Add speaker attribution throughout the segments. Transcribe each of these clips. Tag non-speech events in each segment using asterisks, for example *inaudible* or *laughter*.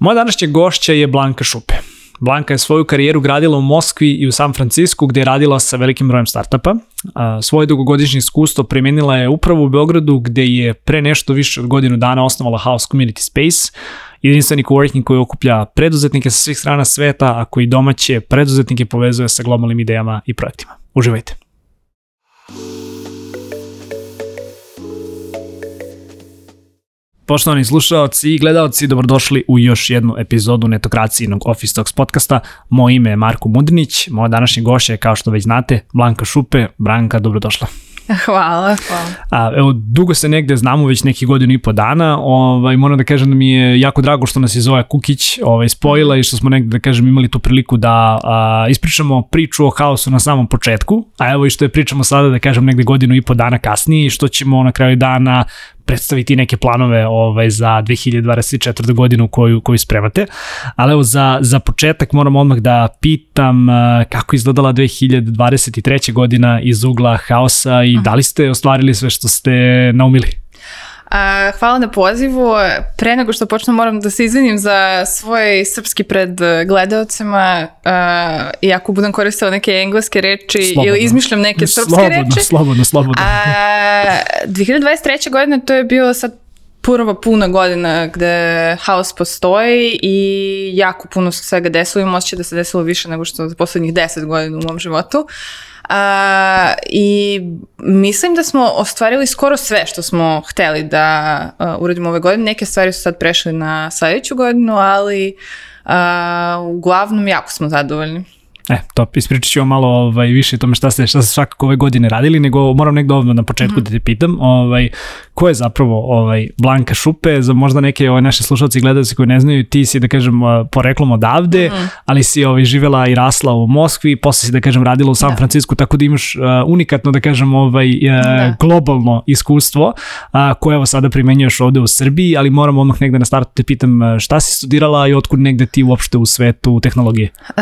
Speaker 1: Moja današnja gošća je Blanka Šupe. Blanka je svoju karijeru gradila u Moskvi i u San Francisku gde je radila sa velikim brojem startupa. Svoje dugogodišnje iskustvo primenila je upravo u Beogradu gde je pre nešto više od godinu dana osnovala House Community Space, jedinstveni coworking koji okuplja preduzetnike sa svih strana sveta, a koji domaće preduzetnike povezuje sa globalnim idejama i projektima. Uživajte! Poštovani slušaoci i gledaoci, dobrodošli u još jednu epizodu netokracijinog Office Talks podcasta. Moje ime je Marko Mudrinić, moja današnja gošća je, kao što već znate, Blanka Šupe. Branka, dobrodošla.
Speaker 2: Hvala, hvala.
Speaker 1: A, evo, dugo se negde znamo, već neki godinu i po dana. Ovaj, moram da kažem da mi je jako drago što nas je Zoja Kukić ovaj, spojila i što smo negde, da kažem, imali tu priliku da a, ispričamo priču o haosu na samom početku, a evo i što je pričamo sada, da kažem, negde godinu i po dana kasnije i što ćemo na kraju dana predstaviti neke planove ovaj, za 2024. godinu koju, koju spremate. Ali evo, za, za početak moram odmah da pitam eh, kako izgledala 2023. godina iz ugla haosa i mhm. da li ste ostvarili sve što ste naumili?
Speaker 2: A, hvala na pozivu. Pre nego što počnem moram da se izvinim za svoj srpski pred e, gledaocima a, i ako budem koristila neke engleske reči slobodno. ili izmišljam neke srpske slobodno, reči. Slobodno,
Speaker 1: slobodno, a,
Speaker 2: 2023. godine to je bilo sad prva puna godina gde haos postoji i jako puno se svega desilo i moće da se desilo više nego što za poslednjih deset godina u mom životu. Uh, A, I mislim da smo ostvarili skoro sve što smo hteli da a, uradimo ove godine. Neke stvari su sad prešle na sledeću godinu, ali a, uglavnom jako smo zadovoljni.
Speaker 1: E, top, ispričat ću vam malo ovaj, više o tome šta ste, šta ste svakako ove godine radili, nego moram negde ovdje na početku mm. da te pitam, ovaj, ko je zapravo ovaj, Blanka Šupe, za možda neke ovaj, naše slušalci i gledalci koji ne znaju, ti si, da kažem, poreklom odavde, mm. ali si ovaj, živela i rasla u Moskvi, posle si, da kažem, radila u San da. Francisku, tako da imaš uh, unikatno, da kažem, ovaj, uh, da. globalno iskustvo, uh, koje evo sada primenjuješ ovde u Srbiji, ali moram odmah negde na startu da te pitam šta si studirala i otkud negde ti uopšte u svetu tehnologije? Uh,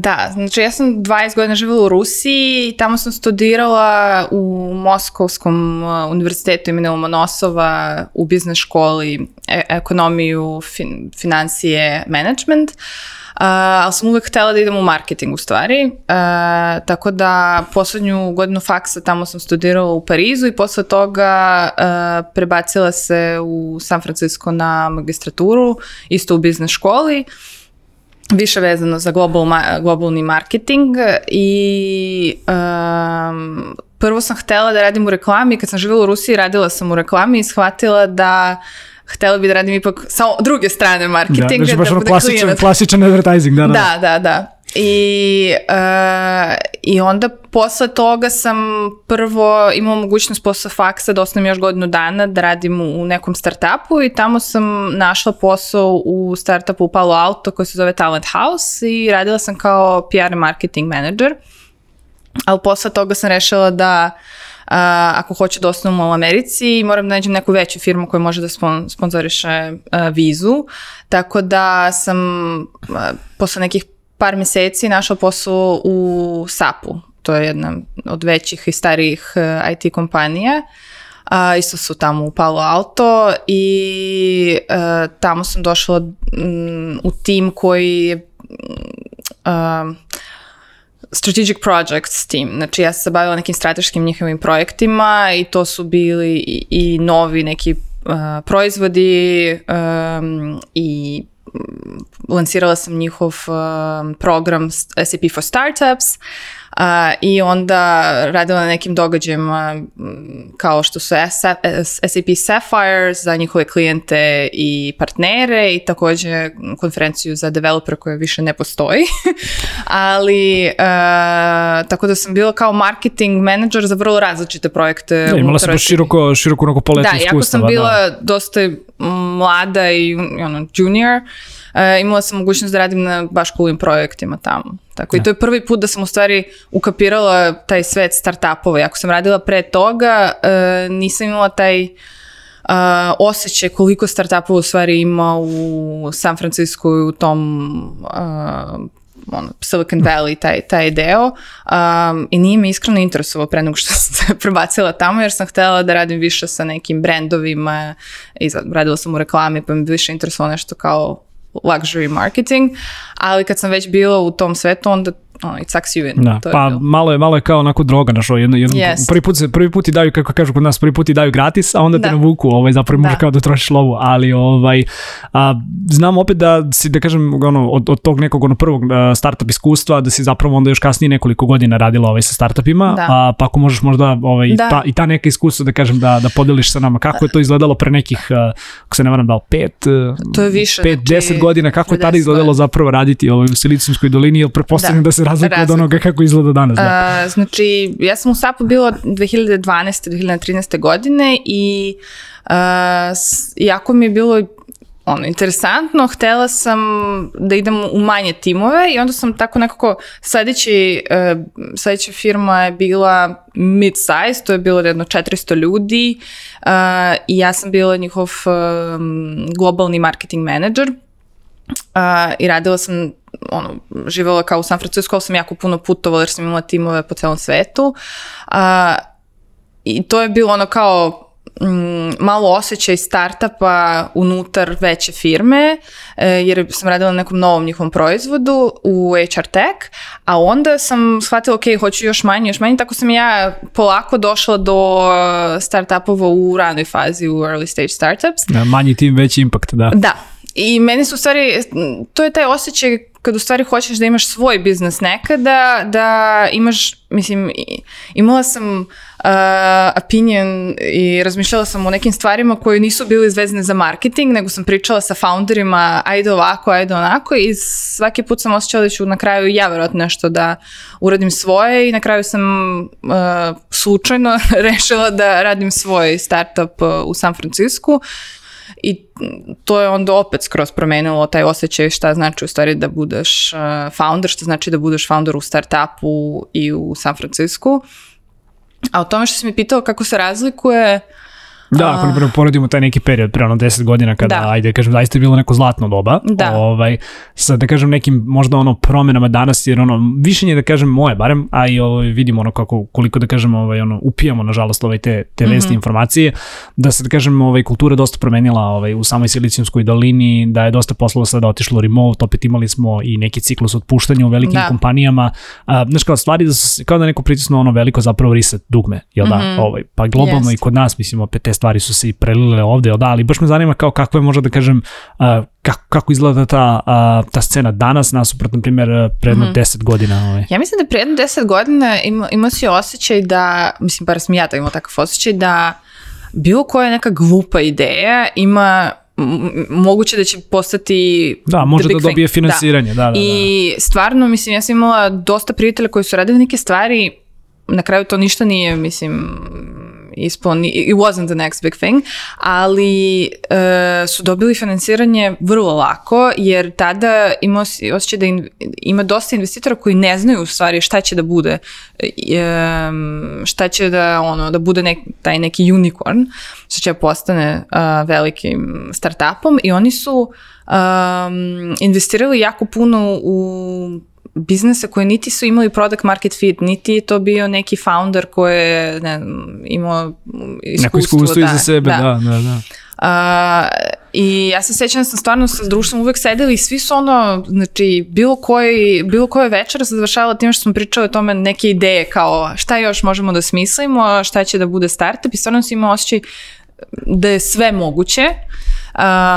Speaker 2: da, znači Znači, ja sam 20 godina živjela u Rusiji i tamo sam studirala u Moskovskom uh, univerzitetu imena Lomonosova u biznes školi e ekonomiju, fin financije, management. Uh, ali sam uvek htela da idem u marketing u stvari, uh, tako da poslednju godinu faksa tamo sam studirala u Parizu i posle toga uh, prebacila se u San Francisco na magistraturu, isto u biznes školi. Uh, više vezano za global, globalni marketing i um, prvo sam htela da radim u reklami, kad sam živjela u Rusiji radila sam u reklami i shvatila da htela bi da radim ipak sa druge strane marketinga. Da, znači da
Speaker 1: baš da ono klasičan, klasičan advertising, da, da. Da, da, da. da.
Speaker 2: I, uh, I onda posle toga sam prvo imala mogućnost posle faksa da ostanem još godinu dana da radim u nekom startupu i tamo sam našla posao u startupu u Palo Alto koji se zove Talent House i radila sam kao PR marketing manager. Ali posle toga sam rešila da a, ako hoću da osnovu u Americi i moram da nađem neku veću firmu koja može da spon, sponzoriše a, vizu. Tako da sam a, posle nekih par mjeseci našao posao u SAP-u. To je jedna od većih i starijih e, IT kompanija. A, isto su tamo u Palo Alto i a, e, tamo sam došla m, mm, u tim koji je mm, strategic projects team. Znači ja sam se bavila nekim strateškim njihovim projektima i to su bili i, i novi neki uh, proizvodi um, i lansirala sam njihov uh, program SAP for Startups uh, i onda radila na nekim događajima mm, kao što su SAP Sapphire za njihove klijente i partnere i takođe konferenciju za developer koja više ne postoji. *laughs* Ali uh, tako da sam bila kao marketing menadžer za vrlo različite projekte.
Speaker 1: Da, imala sam baš široko, široko onako paletu da,
Speaker 2: iskustava. Da, jako sam da. bila da. dosta mlada i ono, junior, e, imala sam mogućnost da radim na baš coolim projektima tamo. Tako da. i to je prvi put da sam u stvari ukapirala taj svet startupova. I ako sam radila pre toga, e, nisam imala taj uh, osjećaj koliko startupova u stvari ima u San Francisco u tom uh, ono, Silicon Valley, taj, taj deo um, i nije me iskreno interesovao pre nego što sam *laughs* prebacila tamo jer sam htela da radim više sa nekim brendovima i radila sam u reklami pa mi više interesovao nešto kao luxury marketing, ali kad sam već bila u tom svetu onda ono, sucks you
Speaker 1: in. Da, to pa bilo. malo je, malo je kao onako droga, znaš, jedan, jedan, yes. prvi, put se, prvi put ti daju, kako kažu kod nas, prvi put ti daju gratis, a onda da. te navuku, ovaj, zapravo da. može kao da trošiš lovu, ali ovaj, a, znam opet da si, da kažem, ono, od, od tog nekog ono, prvog startup iskustva, da si zapravo onda još kasnije nekoliko godina radila ovaj, sa startupima, da. a, pa ako možeš možda ovaj, da. ta, i ta neka iskustva, da kažem, da, da podeliš sa nama, kako je to izgledalo pre nekih, a, ako se ne varam, da pet, e, to je više, pet, znači, deset godina, kako je tada izgledalo zapravo raditi ovaj, u Silicijskoj dolini, jer prepostavljam da. da se razlika od onoga kako izgleda danas.
Speaker 2: Da. Uh, znači, ja sam u SAP-u bila 2012. 2013. godine i uh, jako mi je bilo ono, interesantno, htela sam da idem u manje timove i onda sam tako nekako, sledeći, e, sledeća firma je bila mid-size, to je bilo jedno 400 ljudi uh, i ja sam bila njihov e, globalni marketing menadžer uh, i radila sam ono, živjela kao u San Francisco, sam jako puno putovala jer sam imala timove po celom svetu. A, I to je bilo ono kao mm, malo osjećaj startupa unutar veće firme, e, jer sam radila na nekom novom njihovom proizvodu u HR Tech, a onda sam shvatila, ok, hoću još manje, još manje, tako sam ja polako došla do e, startupova u ranoj fazi, u early stage startups. Da,
Speaker 1: manji tim, veći impact, da.
Speaker 2: Da, I meni su u stvari, to je taj osjećaj kad u stvari hoćeš da imaš svoj biznis nekada, da imaš, mislim, imala sam uh, opinion i razmišljala sam o nekim stvarima koje nisu bili zvezne za marketing, nego sam pričala sa founderima, ajde ovako, ajde onako i svaki put sam osjećala da ću na kraju ja verovatno nešto da uradim svoje i na kraju sam uh, slučajno *laughs* rešila da radim svoj startup uh, u San Francisku i to je onda opet skroz promenilo taj osjećaj šta znači u stvari da budeš e, founder, šta znači da budeš founder u startupu i u San Francisku. A o tome što si mi pitao kako se razlikuje uh,
Speaker 1: Da, ako napravo poredimo taj neki period, pre ono 10 godina kada, da. ajde, kažem, zaista je bilo neko zlatno doba, da. ovaj, sa, da kažem, nekim možda ono promenama danas, jer ono, više nije da kažem, moje barem, a i ovaj, vidimo ono kako, koliko da kažem, ovaj, ono, upijamo, nažalost, ovaj, te, te mhm. vesti mm -hmm. informacije, da se, da kažem, ovaj, kultura dosta promenila ovaj, u samoj Silicijumskoj dolini, da je dosta poslova sada otišlo remote, opet imali smo i neki ciklus otpuštanja u velikim da. kompanijama, a, znaš, kao stvari da su, kao da neko pritisnuo ono veliko zapravo reset dugme, jel da, mm -hmm. ovaj, pa globalno yes. i kod nas, mislim, opet stvari su se i prelile ovde, da, ali baš me zanima kao kako je možda da kažem, uh, kako, kako izgleda ta, uh, ta scena danas nasuprot, na primjer, predno mm. 10 godina. Ovaj.
Speaker 2: Ja mislim da predno 10 godina ima, ima si osjećaj da, mislim, bar sam ja da imao takav osjećaj da bilo koja neka glupa ideja ima moguće da će postati
Speaker 1: da, može da dobije da. finansiranje da. Da, da, da, i
Speaker 2: stvarno mislim ja sam imala dosta prijatelja koji su radili neke stvari na kraju to ništa nije mislim ispon, it wasn't the next big thing, ali e, su dobili financiranje vrlo lako, jer tada ima si osjećaj da in, ima dosta investitora koji ne znaju u stvari šta će da bude, e, šta će da, ono, da bude nek, taj neki unicorn, što će da postane a, e, velikim startupom i oni su um, investirali jako puno u biznisa koje niti su imali product market fit, niti je to bio neki founder koji je ne, imao iskustvo. Neko iskustvo da,
Speaker 1: iza sebe, da, da, da.
Speaker 2: da.
Speaker 1: A,
Speaker 2: I ja se sećam da sam stvarno sa društvom uvek sedeli i svi su ono, znači, bilo, koji, bilo koje večer se završavala tim što smo pričali o tome neke ideje kao šta još možemo da smislimo, šta će da bude startup i stvarno sam imao osjećaj da je sve moguće.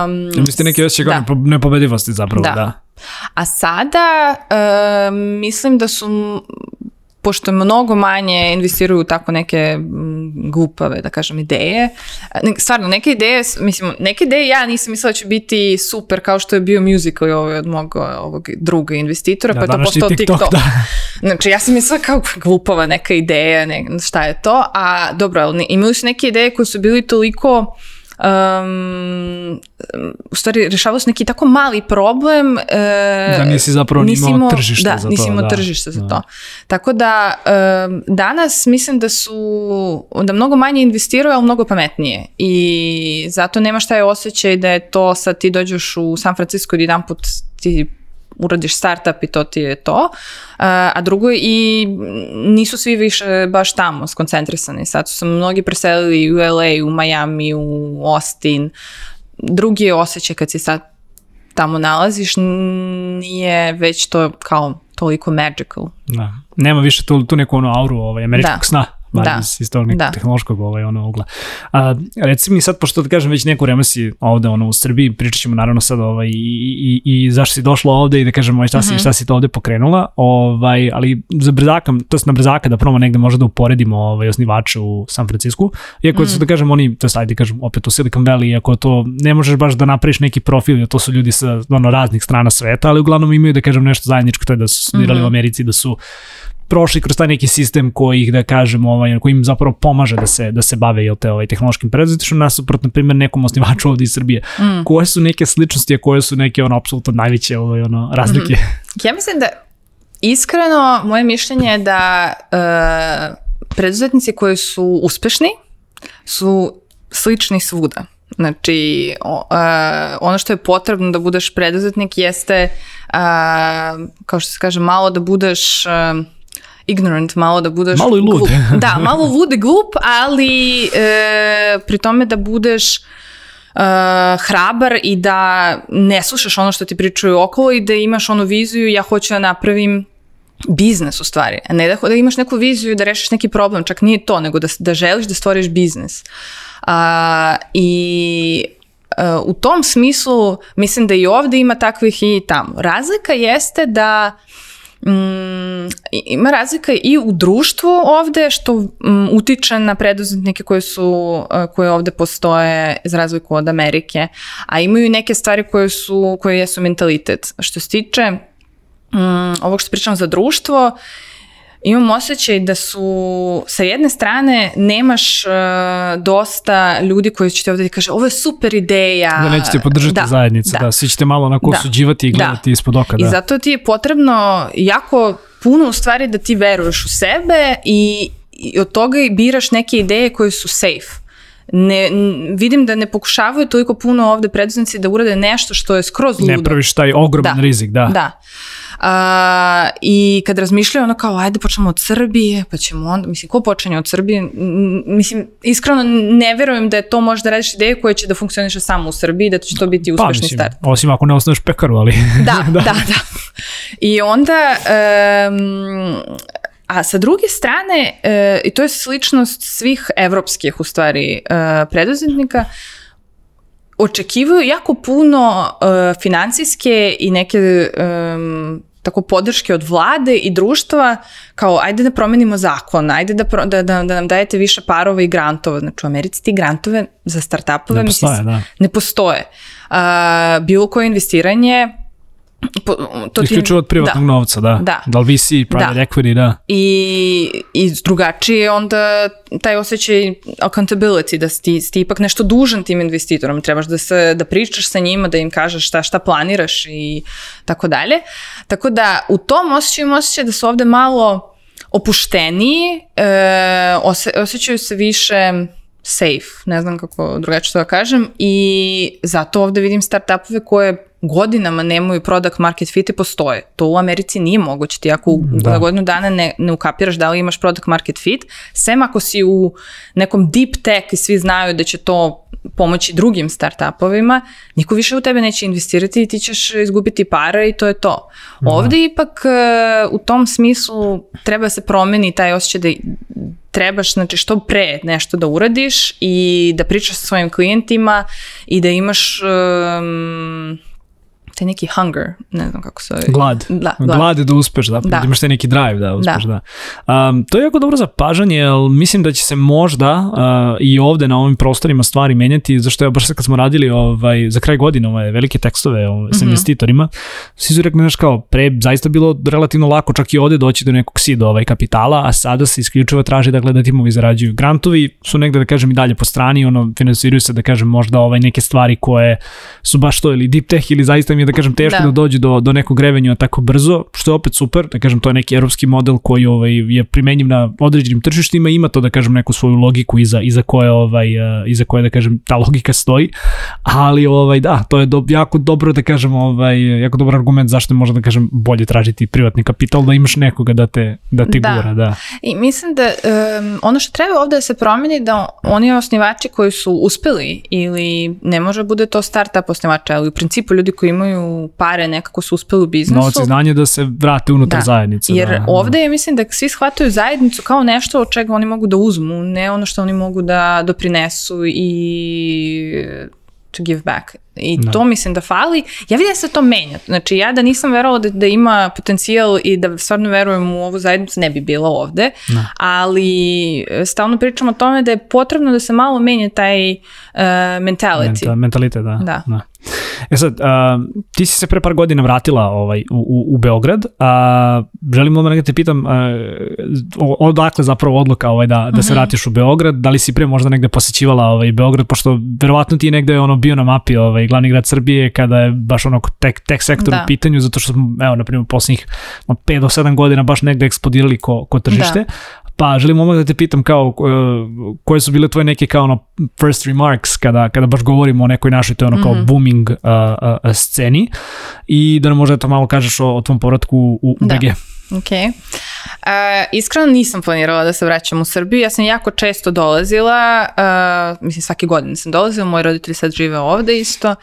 Speaker 1: Um, Mislim, neki osjećaj da. nepobedivosti zapravo, da. da.
Speaker 2: A sada e, mislim da su pošto mnogo manje investiraju u tako neke glupave, da kažem, ideje. Stvarno, neke ideje, mislim, neke ideje ja nisam mislila da će biti super kao što je bio musical i ovaj od mog ovog druga investitora, da, pa je to postao TikTok. TikTok. Da. *laughs* Znači, ja sam mislila kao glupava neka ideja, ne, šta je to, a dobro, imali su neke ideje koje su bili toliko um, u stvari rešavao se neki tako mali problem.
Speaker 1: E, da nisi zapravo nisi imao tržište da, za to. Nisi imao da. tržište za da. to.
Speaker 2: Tako da um, danas mislim da su, da mnogo manje investiraju, ali mnogo pametnije. I zato nema šta je osjećaj da je to sad ti dođeš u San Francisco i da jedan put ti uradiš startup i to ti je to. A drugo i nisu svi više baš tamo skoncentrisani. Sad su se mnogi preselili u LA, u Miami, u Austin. Drugi je osjećaj kad si sad tamo nalaziš, nije već to kao toliko magical.
Speaker 1: Da. Nema više tu, tu neku ono auru ovaj, američkog da. sna bar da. iz, tog nekog da. tehnološkog ovaj, ono, ugla. A, reci mi sad, pošto da kažem već neku vreme si ovde ono, u Srbiji, pričat ćemo naravno sad ovaj, i, i, i zašto si došla ovde i da kažem ovaj, šta, si, mm -hmm. šta si to ovde pokrenula, ovaj, ali za brzaka, to je na brzaka da promo negde možda da uporedimo ovaj, osnivače u San Francisku, iako mm. su da mhm. kažem oni, to je sad da kažem opet u Silicon Valley, iako to ne možeš baš da napraviš neki profil, jer to su ljudi sa ono, raznih strana sveta, ali uglavnom imaju da kažem nešto zajedničko, to je da su studirali mm -hmm. u mhm. Americi, da su prošli kroz taj neki sistem koji ih da kažemo ovaj koji im zapravo pomaže da se da se bave jel te ovaj tehnološkim preduzetništvom nasuprot na primer nekom osnivaču ovde iz Srbije. Mm. Koje su neke sličnosti, a koje su neke ono apsolutno najveće ovaj ono razlike? Mm
Speaker 2: Ja mislim da iskreno moje mišljenje je da e, preduzetnici koji su uspešni su slični svuda. Znači, o, a, eh, ono što je potrebno da budeš preduzetnik jeste, a, eh, kao što se kaže, malo da budeš a, ignorant malo, da budeš...
Speaker 1: Malo i lud. Glup.
Speaker 2: *laughs* Da, malo lud i glup, ali e, pri tome da budeš uh, hrabar i da ne slušaš ono što ti pričaju okolo i da imaš onu viziju ja hoću da napravim biznes u stvari, a ne da, da imaš neku viziju da rešiš neki problem, čak nije to, nego da, da želiš da stvoriš biznes. Uh, I uh, u tom smislu mislim da i ovde ima takvih i tamo. Razlika jeste da uh, Mm, ima razlika i u društvu ovde što mm, utiče na preduzetnike koje su eh, koje ovde postoje iz razliku od Amerike, a imaju neke stvari koje su koje jesu mentalitet. Što se tiče mm, ovog što pričam za društvo, uh, imam osjećaj da su, sa jedne strane, nemaš uh, dosta ljudi koji će te ovde i da kaže, ovo je super ideja.
Speaker 1: Da nećete podržati da, zajednicu, da. da, svi ćete malo onako da, osuđivati i da. gledati da. ispod oka. Da. I
Speaker 2: zato ti je potrebno jako puno u stvari da ti veruješ u sebe i, i od toga i biraš neke ideje koje su safe ne, vidim da ne pokušavaju toliko puno ovde preduzetnici da urade nešto što je skroz ludo.
Speaker 1: Ne praviš taj ogroman da. rizik, da. Da. A,
Speaker 2: I kad razmišljaju ono kao, ajde počnemo od Srbije, pa ćemo onda, mislim, ko počinje od Srbije? Mislim, iskreno ne verujem da je to možda da radiš ideja koja će da funkcioniše samo u Srbiji, da će to biti pa, uspešni pa, mislim, start.
Speaker 1: Osim ako ne osnoviš pekaru, ali...
Speaker 2: *laughs* Da, da, *laughs* da, da. I onda... Um, A sa druge strane, e, i to je sličnost svih evropskih u stvari e, preduzetnika, očekivaju jako puno e, financijske i neke e, tako podrške od vlade i društva kao ajde da promenimo zakon, ajde da, pro, da, da, da nam dajete više parova i grantova. Znači u Americi ti grantove za startupove
Speaker 1: ne postoje. Mislim, da.
Speaker 2: ne postoje. A, bilo koje investiranje
Speaker 1: Po, to Isključivo od privatnog da. novca, da. da. Da li VC, private da. equity, da.
Speaker 2: I, I drugačije onda taj osjećaj accountability, da si, si ipak nešto dužan tim investitorom, trebaš da, se, da pričaš sa njima, da im kažeš šta, šta planiraš i tako dalje. Tako da u tom osjećaju im osjećaj da su ovde malo opušteniji, e, ose, osjećaju se više safe, ne znam kako drugačije to da kažem, i zato ovde vidim startupove koje godinama nemaju product market fit i postoje. To u Americi nije moguće. Ti ako da. na godinu dana ne, ne ukapiraš da li imaš product market fit, sem ako si u nekom deep tech i svi znaju da će to pomoći drugim startupovima, niko više u tebe neće investirati i ti ćeš izgubiti para i to je to. Da. Ovde da. ipak e, u tom smislu treba se promeni taj osjećaj da trebaš znači što pre nešto da uradiš i da pričaš sa svojim klijentima i da imaš um, taj neki hunger, ne znam kako se...
Speaker 1: Glad. Da, glad. glad je da uspeš zapravo, da. da imaš taj neki drive da, da. uspeš, da. da. Um, to je jako dobro za pažanje, jer mislim da će se možda uh, i ovde na ovim prostorima stvari menjati, zašto je baš kad smo radili ovaj, za kraj godine ovaj, velike tekstove ovaj, sa mm -hmm. investitorima, svi su rekli, znaš kao, pre zaista bilo relativno lako čak i ovde doći do nekog sida ovaj, kapitala, a sada se isključivo traži dakle, da timovi zarađuju. Grantovi su negde, da kažem, i dalje po strani, ono, finansiraju se, da kažem, možda ovaj, neke stvari koje su baš to ili deep tech ili zaista mi je da kažem, teško da, da dođe do, do nekog revenja tako brzo, što je opet super, da kažem, to je neki evropski model koji ovaj, je primenjiv na određenim tržištima, ima to, da kažem, neku svoju logiku iza, iza, koje, ovaj, eh, iza koje, da kažem, ta logika stoji, ali ovaj, da, to je do, jako dobro, da kažem, ovaj, jako dobar argument zašto je možda, da kažem, bolje tražiti privatni kapital, da imaš nekoga da te, da ti da. gura, da.
Speaker 2: I mislim da um, ono što treba ovde da se promeni, da oni osnivači koji su uspeli ili ne može da bude to startup osnivača, ali u principu ljudi koji imaju imaju pare, nekako su uspeli u biznisu. Novac i
Speaker 1: znanje da se vrate unutar da. zajednice.
Speaker 2: Jer
Speaker 1: da, da.
Speaker 2: ovde da. je, mislim da svi shvataju zajednicu kao nešto od čega oni mogu da uzmu, ne ono što oni mogu da doprinesu i to give back. I da. to mislim da fali. Ja vidim da se to menja. Znači, ja da nisam verovala da, da ima potencijal i da stvarno verujem u ovu zajednicu, ne bi bila ovde. Da. Ali e, stalno pričam o tome da je potrebno da se malo menja taj uh, mentality. Menta,
Speaker 1: mentalitet, da. da. da. E sad, a, ti si se pre par godina vratila ovaj, u, u, u Beograd, a želim da te pitam a, e, odakle zapravo odluka ovaj, da, da se mhm. vratiš u Beograd, da li si pre možda negde posećivala ovaj, Beograd, pošto verovatno ti negde ono bio na mapi ovaj, glavni grad Srbije kada je baš onako tech, tech sektor da. u pitanju, zato što smo, evo, na primjer, poslednjih od 5 do 7 godina baš negde eksplodirali ko, ko tržište. Da. Pa želim odmah da te pitam kao e, koje su bile tvoje neke kao ono first remarks kada, kada baš govorimo o nekoj našoj to je ono kao mm -hmm. booming uh, uh, sceni i da nam možda to malo kažeš o, o tvom povratku u, u da. BG.
Speaker 2: Ok. E, iskreno nisam planirala da se vraćam u Srbiju. Ja sam jako često dolazila, e, mislim svake godine sam dolazila, moji roditelji sad žive ovde isto. E,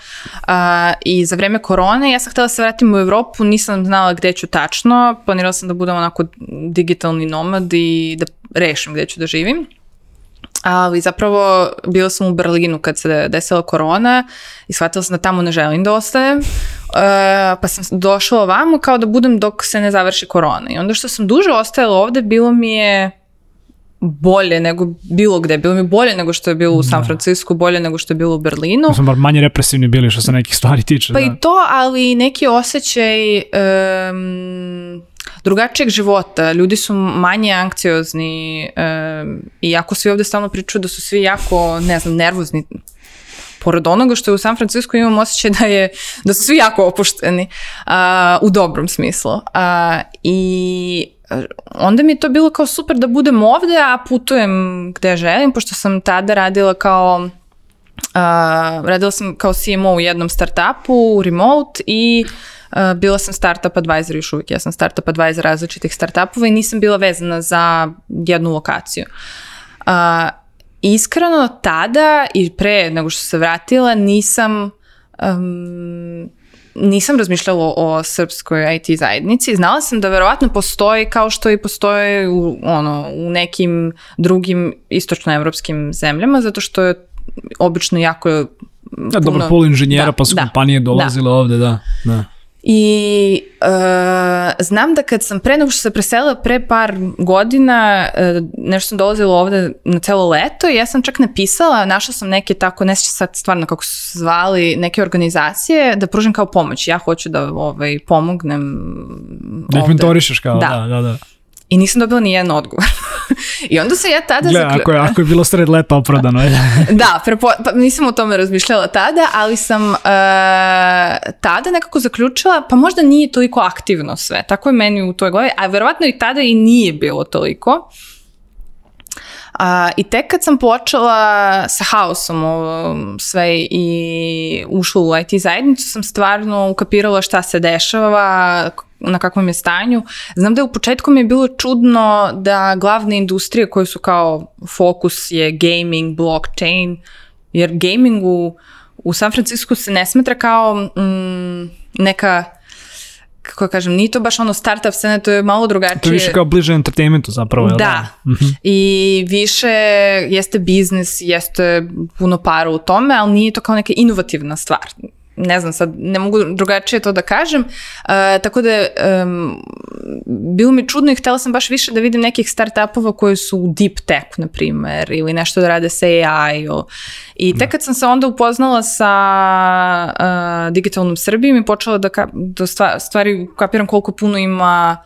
Speaker 2: I za vreme korone ja sam htela da se vratim u Evropu, nisam znala gde ću tačno. Planirala sam da budem onako digitalni nomad i da rešim gde ću da živim ali zapravo bila sam u Berlinu kad se desila korona i shvatila sam da tamo ne želim da ostajem. E, pa sam došla ovamo kao da budem dok se ne završi korona. I onda što sam duže ostajala ovde, bilo mi je bolje nego bilo gde. Bilo mi bolje nego što je bilo u San da. Francisku, bolje nego što je bilo u Berlinu.
Speaker 1: Smo bar manje represivni bili što se nekih stvari tiče.
Speaker 2: Pa
Speaker 1: da.
Speaker 2: i to, ali neki osjećaj um, drugačijeg života. Ljudi su manje anksiozni um, i jako svi ovde stalno pričaju da su svi jako, ne znam, nervozni pored onoga što je u San Francisco imam osjećaj da, je, da su svi jako opušteni a, u dobrom smislu. A, I onda mi je to bilo kao super da budem ovde, a putujem gde želim, pošto sam tada radila kao Uh, radila sam kao CMO u jednom startupu, remote i uh, bila sam startup advisor još uvijek. Ja sam startup advisor različitih startupova i nisam bila vezana za jednu lokaciju. Uh, iskreno tada i pre nego što se vratila nisam um, nisam razmišljala o, srpskoj IT zajednici. Znala sam da verovatno postoji kao što i postoje u, ono, u nekim drugim istočnoevropskim zemljama, zato što je obično jako Da,
Speaker 1: puno... dobro, pol inženjera da, pa su da, kompanije da. dolazile da. ovde, da. da.
Speaker 2: I uh, znam da kad sam pre nego što sam preselila pre par godina, uh, nešto sam dolazila ovde na celo leto i ja sam čak napisala, našla sam neke tako, ne sjećam sad stvarno kako su se zvali, neke organizacije da pružim kao pomoć. Ja hoću da ovaj, pomognem
Speaker 1: Da ih mentorišeš kao, da, da, da. da.
Speaker 2: I nisam dobila ni jedan odgovor. *laughs* I onda se ja tada Gle,
Speaker 1: zaključila. Ako, je, ako je bilo sred leta opravdano.
Speaker 2: *laughs* da, prepo, pa nisam o tome razmišljala tada, ali sam uh, tada nekako zaključila, pa možda nije toliko aktivno sve. Tako je meni u toj glavi, a verovatno i tada i nije bilo toliko. A, I tek kad sam počela sa haosom sve i ušla u IT zajednicu, sam stvarno ukapirala šta se dešava, na kakvom je stanju. Znam da je u početku mi je bilo čudno da glavne industrije koje su kao fokus je gaming, blockchain, jer gaming u, u San Francisco se ne smatra kao mm, neka kako da kažem, nije to baš ono startup scena, to je malo drugačije. To
Speaker 1: je više kao bliže entertainmentu zapravo, jel? Da. da? Mhm.
Speaker 2: I više jeste biznis, jeste puno para u tome, ali nije to kao neka inovativna stvar ne znam sad, ne mogu drugačije to da kažem, e, tako da um, bilo mi čudno i htela sam baš više da vidim nekih startupova koji su u deep tech, na primer, ili nešto da rade sa AI-o. I tek da. kad sam se onda upoznala sa uh, digitalnom Srbijom i počela da, ka, da stvari kapiram koliko puno ima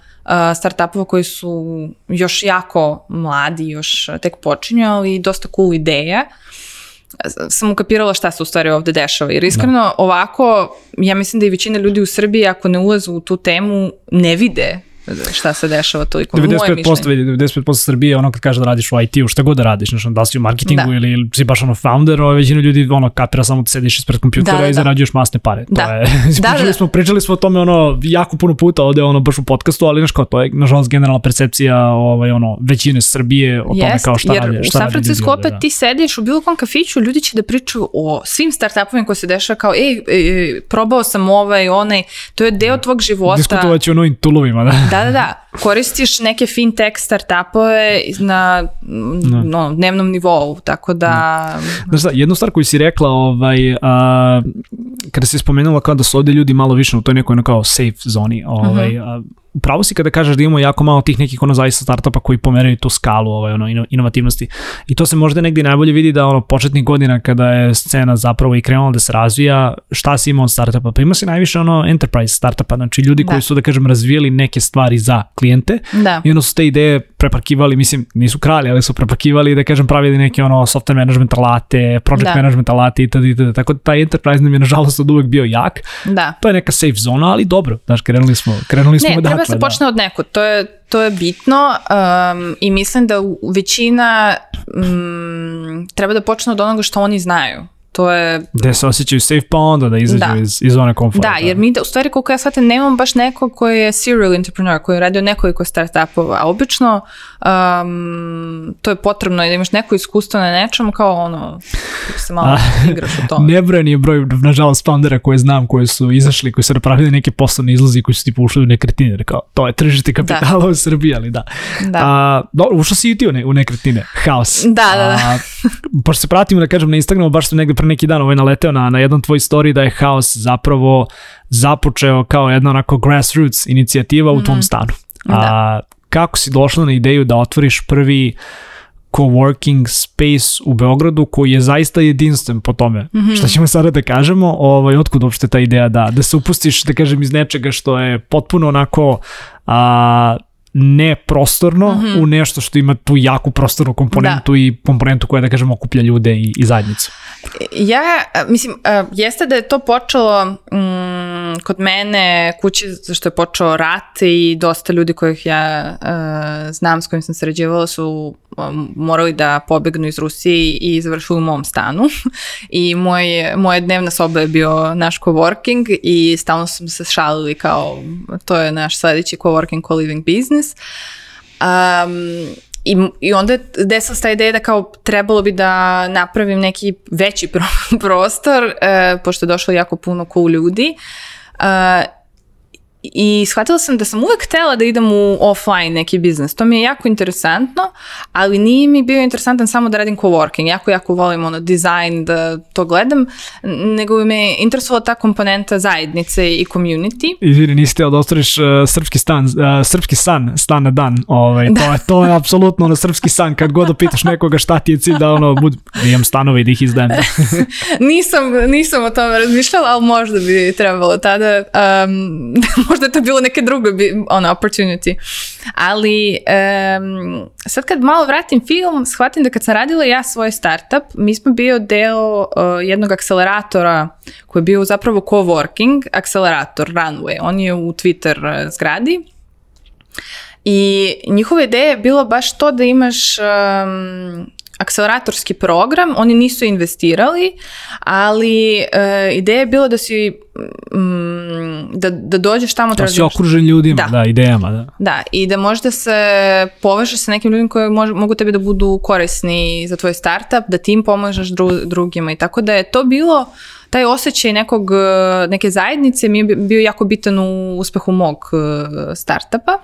Speaker 2: e, startupova koji su još jako mladi, još tek počinju, ali dosta cool ideja. Uh, sam ukapirala šta se u stvari ovde dešava. Jer iskreno da. ovako, ja mislim da i većina ljudi u Srbiji ako ne ulazu u tu temu, ne vide šta se dešava
Speaker 1: to i kod toliko. 95%, 95% Srbije, ono kad kaže da radiš u IT-u, šta god da radiš, znači, da si u marketingu da. ili, si baš ono founder, ove, ovaj, većina ljudi ono kapira samo da sediš ispred kompjutera da, da, i da. zarađuješ masne pare. Da. To je, *laughs* da, da, pričali, da. Smo, pričali smo o tome ono jako puno puta ovde ono baš u podcastu, ali znaš kao to je nažalost generalna percepcija ovaj, ono, većine Srbije o Jest, tome
Speaker 2: kao šta radi,
Speaker 1: šta u San
Speaker 2: Francisco opet da. ti sediš u bilo kom kafiću, ljudi će da pričaju o svim startupovima koji se dešava kao ej, e, probao sam ovaj, onaj, to je deo da. tvog života. Diskutovaću o novim tulovima, da. da Da, da, da, Koristiš neke fintech startupove na da. no, dnevnom nivou, tako da...
Speaker 1: da. Znaš da, jednu stvar koju si rekla, ovaj, a, kada si spomenula kao da su ovde ljudi malo više u toj nekoj ono kao safe zoni, ovaj, uh mhm. -huh. a, pravo si kada kažeš da imamo jako malo tih nekih ono zaista startupa koji pomeraju tu skalu ovaj, ono, inovativnosti. I to se možda negdje najbolje vidi da ono početnih godina kada je scena zapravo i krenula da se razvija, šta si imao od startupa? Pa ima si najviše ono enterprise startupa, znači ljudi da. koji su da kažem razvijeli neke stvari za klijente da. i onda su te ideje preparkivali, mislim, nisu krali, ali su preparkivali, da kažem, pravili neke ono software management alate, project da. management alate itd. itd. Tako da taj enterprise nam je nažalost od uvek bio jak. Da. To je neka safe zona, ali dobro, znaš, krenuli smo, krenuli smo
Speaker 2: ne, odakle. Ne, treba se da. počne od nekud, to je, to je bitno um, i mislim da većina um, treba da počne od onoga što oni znaju to je...
Speaker 1: Gde se osjećaju safe, pa onda da izađu da. iz, iz da, zone komforta.
Speaker 2: Da, jer mi, da, u stvari, koliko ja shvatim, nemam baš nekog koji je serial entrepreneur, koji je radio nekoliko startupova, a obično um, to je potrebno da imaš neko iskustvo na nečem, kao ono, se malo a, igraš
Speaker 1: u
Speaker 2: tome. *laughs*
Speaker 1: Nebrojan je broj, nažalost, foundera koje znam, koje su izašli, koji su napravili neke poslovne izlazi, koji su tipu ušli u nekretnine, jer da kao, to je tržište da. kapitala da. u Srbiji, ali da. da. A, dobro, ušao si i ti u, ne, u nekretnine,
Speaker 2: haos. Da, da, da. A, baš *laughs* se pratimo,
Speaker 1: da kažem, na Instagramu, baš sam negde pre neki dan ovaj naleteo na, na jedan tvoj story da je haos zapravo započeo kao jedna onako grassroots inicijativa mm. u mhm. tom stanu. Da. A, kako si došla na ideju da otvoriš prvi coworking space u Beogradu koji je zaista jedinstven po tome. Mm -hmm. Šta ćemo sada da kažemo? Ovaj otkud uopšte ta ideja da da se upustiš da kažem iz nečega što je potpuno onako a neprostorno mm -hmm. u nešto što ima tu jaku prostornu komponentu da. i komponentu koja, da kažem, okuplja ljude i, i zajednicu.
Speaker 2: Ja, mislim, jeste da je to počelo mm, kod mene kući, zašto je počeo rat i dosta ljudi kojih ja uh, znam, s kojim sam sarađivala, su morali da pobegnu iz Rusije i završili u mom stanu. *laughs* I moj, moja dnevna soba je bio naš coworking i stalno smo se šalili kao to je naš sledeći coworking, co-living business biznis. Um, I, I onda je desila se ta ideja da kao trebalo bi da napravim neki veći pro *laughs* prostor, e, pošto je došlo jako puno cool ljudi. E, i shvatila sam da sam uvek htela da idem u offline neki biznis. To mi je jako interesantno, ali nije mi bio interesantan samo da radim coworking. Jako, jako volim ono dizajn da to gledam, nego me interesovala ta komponenta zajednice i community.
Speaker 1: Izvini, nisi teo da ostvariš uh, srpski stan, uh, srpski san, stan na dan. Ovaj, da. to, je, to je apsolutno ono srpski san. Kad god opitaš nekoga šta ti je cilj da ono, bud, imam stanovi da ih izdajem.
Speaker 2: *laughs* nisam, nisam o tome razmišljala, ali možda bi trebalo tada um, *laughs* možda je to bilo neke drugo ono, opportunity. Ali um, sad kad malo vratim film, shvatim da kad sam radila ja svoj startup, mi smo bio deo uh, jednog akceleratora koji je bio zapravo co-working akcelerator Runway. On je u Twitter e, zgradi. I njihova ideja je bilo baš to da imaš um, akceleratorski program, oni nisu investirali, ali e, ideja je bila da si m, mm, da, da dođeš tamo
Speaker 1: da si okružen ljudima, da, da idejama da.
Speaker 2: da, i da možda se povežeš sa nekim ljudima koji mož, mogu tebi da budu korisni za tvoj startup da tim im pomožeš dru, drugima i tako da je to bilo taj osjećaj nekog, e, neke zajednice mi je bio jako bitan u uspehu mog e, startupa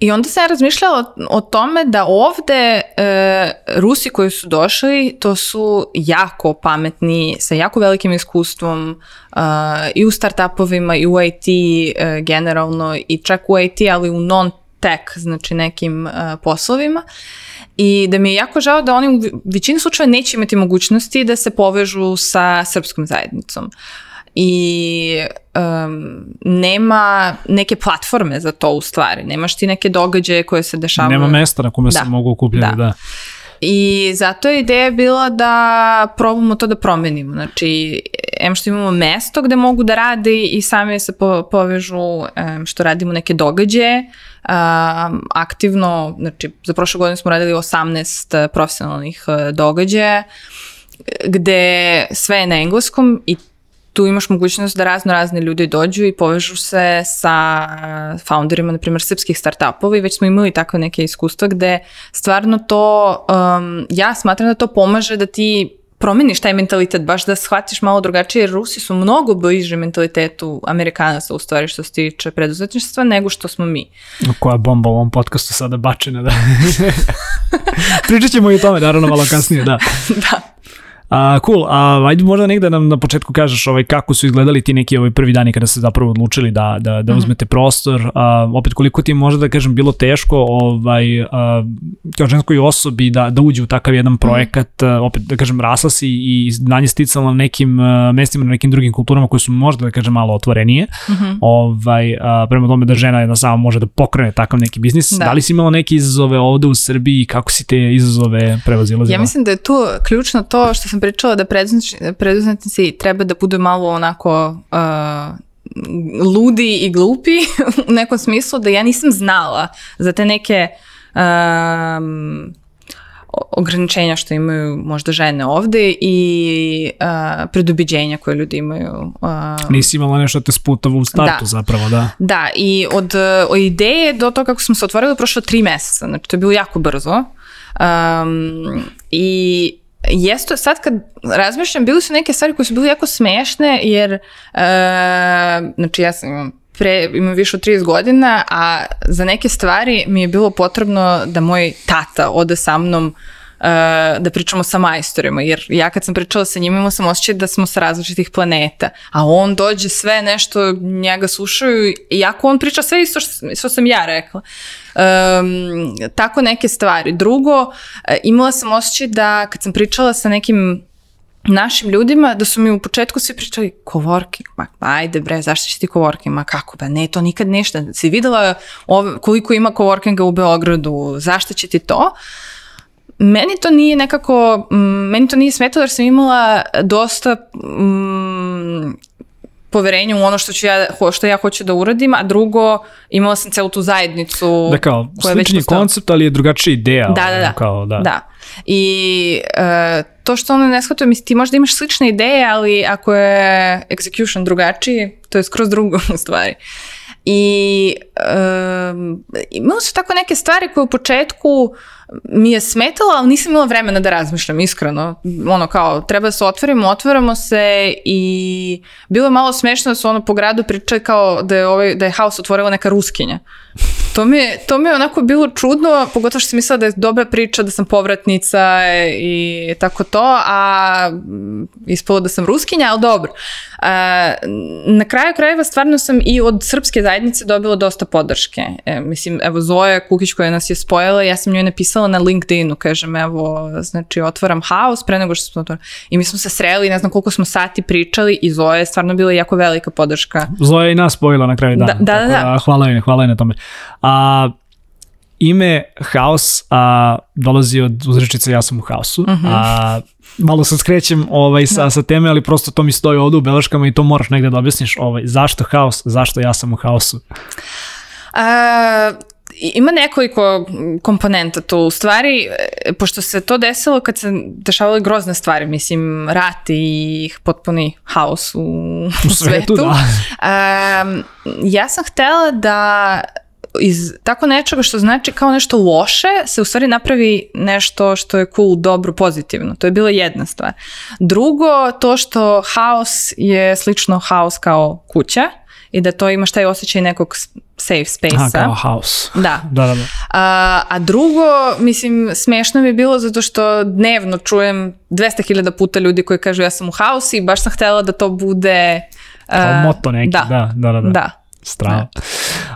Speaker 2: I onda sam ja razmišljala o, tome da ovde e, Rusi koji su došli, to su jako pametni, sa jako velikim iskustvom e, i u startupovima i u IT e, generalno i čak u IT, ali u non tech, znači nekim uh, poslovima i da mi je jako žao da oni u većini slučajeva neće imati mogućnosti da se povežu sa srpskom zajednicom. Uh, i um, nema neke platforme za to u stvari, nemaš ti neke događaje koje se dešavaju.
Speaker 1: Nema mesta na kome da. se mogu okupljati, da. da.
Speaker 2: I zato je ideja bila da probamo to da promenimo. Znači, em što imamo mesto gde mogu da rade i sami se po, povežu em, što radimo neke događaje. Um, aktivno, znači, za prošle godine smo radili 18 eh, profesionalnih eh, događaja gde sve je na engleskom i tu imaš mogućnost da razno razni ljudi dođu i povežu se sa eh, founderima, na primjer, srpskih startupova i već smo imali takve neke iskustva gde stvarno to, um, ja smatram da to pomaže da ti promeniš taj mentalitet, baš da shvatiš malo drugačije, jer Rusi su mnogo bliže mentalitetu Amerikanaca u stvari što se tiče preduzetništva nego što smo mi.
Speaker 1: Koja bomba u ovom podcastu sada bačena, da. *laughs* Pričat ćemo i o tome, naravno, malo kasnije, da. *laughs* da. A, cool, a ajde možda negde nam na početku kažeš ovaj, kako su izgledali ti neki ovaj prvi dani kada ste zapravo odlučili da, da, da mhm. uzmete mm -hmm. prostor, a, opet koliko ti je možda da kažem bilo teško ovaj, a, kao ženskoj osobi da, da uđe u takav jedan mhm. projekat, mm -hmm. opet da kažem rasla si i znanje sticala na nekim a, mestima, na nekim drugim kulturama koje su možda da kažem malo otvorenije, mm -hmm. ovaj, a, prema tome da žena jedna sama može da pokrene takav neki biznis, da, da li si imala neke izazove ovde u Srbiji i kako si te izazove prevazila? Ja
Speaker 2: mislim da je tu ključno to što sam sam pričala da preduzetnici treba da budu malo onako uh, ludi i glupi *laughs* u nekom smislu da ja nisam znala za te neke um, ograničenja što imaju možda žene ovde i uh, predubiđenja koje ljudi imaju.
Speaker 1: Uh, Nisi imala nešto da te sputava u startu da. zapravo, da?
Speaker 2: Da, i od, uh, od ideje do toga kako smo se otvorili prošlo tri meseca, znači to je bilo jako brzo. Um, I Jesto, sad kad razmišljam, bili su neke stvari koje su bile jako smešne, jer, e, znači ja sam imam pre, imam više od 30 godina, a za neke stvari mi je bilo potrebno da moj tata ode sa mnom uh, Eh, da pričamo sa majstorima, jer ja kad sam pričala sa njima imao sam osjećaj da smo sa različitih planeta, a on dođe sve nešto, njega slušaju, iako on priča sve isto što, što sam ja rekla. Um, tako neke stvari. Drugo, eh, imala sam osjećaj da kad sam pričala sa nekim našim ljudima da su mi u početku svi pričali coworking, ma ajde bre, zašto će ti coworking, ma kako ba, pa, ne, to nikad ništa, si videla ov, koliko ima coworkinga u Beogradu, zašto će ti to? Uh, Meni to nije nekako, meni to nije smetalo jer sam imala dosta mm, poverenja u ono što, ću ja, što ja hoću da uradim, a drugo, imala sam celu tu zajednicu.
Speaker 1: Da kao, sličan je koncept, ali je drugačija ideja. Da, da, da. Kao, da. da.
Speaker 2: I e, to što ono ne shvatuje, misli, ti možda imaš slične ideje, ali ako je execution drugačiji, to je skroz drugo *laughs* u stvari. I e, imali su tako neke stvari koje u početku uh, mi je smetalo, ali nisam imala vremena da razmišljam, iskreno. Ono kao, treba da se otvorimo, otvaramo se i bilo je malo smešno da su ono po gradu pričali kao da je, ovaj, da je haos otvorila neka ruskinja. To mi, je, to mi je onako bilo čudno, pogotovo što sam mislila da je dobra priča, da sam povratnica i tako to, a mm, ispalo da sam ruskinja, ali dobro. A, e, na kraju krajeva stvarno sam i od srpske zajednice dobila dosta podrške. E, mislim, evo Zoja Kukić koja nas je spojila, ja sam njoj napisala na LinkedInu, kažem, evo, znači, otvaram haos pre nego što smo otvorili. I mi smo se sreli, ne znam koliko smo sati pričali i Zoja je stvarno bila jako velika podrška.
Speaker 1: Zoja je i nas spojila na kraju da, dana. Da, da, da. da. Hvala je, hvala je na tome. A, ime haos a, dolazi od uzrečice ja sam u haosu. Uh mhm. -huh. a, malo se skrećem ovaj, sa, da. sa teme, ali prosto to mi stoji ovde u beleškama i to moraš negde da objasniš. Ovaj, zašto haos, zašto ja sam u haosu? A,
Speaker 2: ima nekoliko komponenta tu. U stvari, e, pošto se to desilo kad se dešavale grozne stvari, mislim, rat i potpuni haos u, u svetu, svetu da. a, ja sam htela da iz tako nečega što znači kao nešto loše se u stvari napravi nešto što je cool, dobro, pozitivno. To je bila jedna stvar. Drugo, to što haos je slično haos kao kuća i da to imaš taj osjećaj nekog safe space-a. A, kao
Speaker 1: house. Da. *laughs* da, da, da.
Speaker 2: A, a drugo, mislim, smešno mi je bilo zato što dnevno čujem 200.000 puta ljudi koji kažu ja sam u house i baš sam htela da to bude... Kao
Speaker 1: uh, moto neki, da, da, da. da. da. da. Strava. Da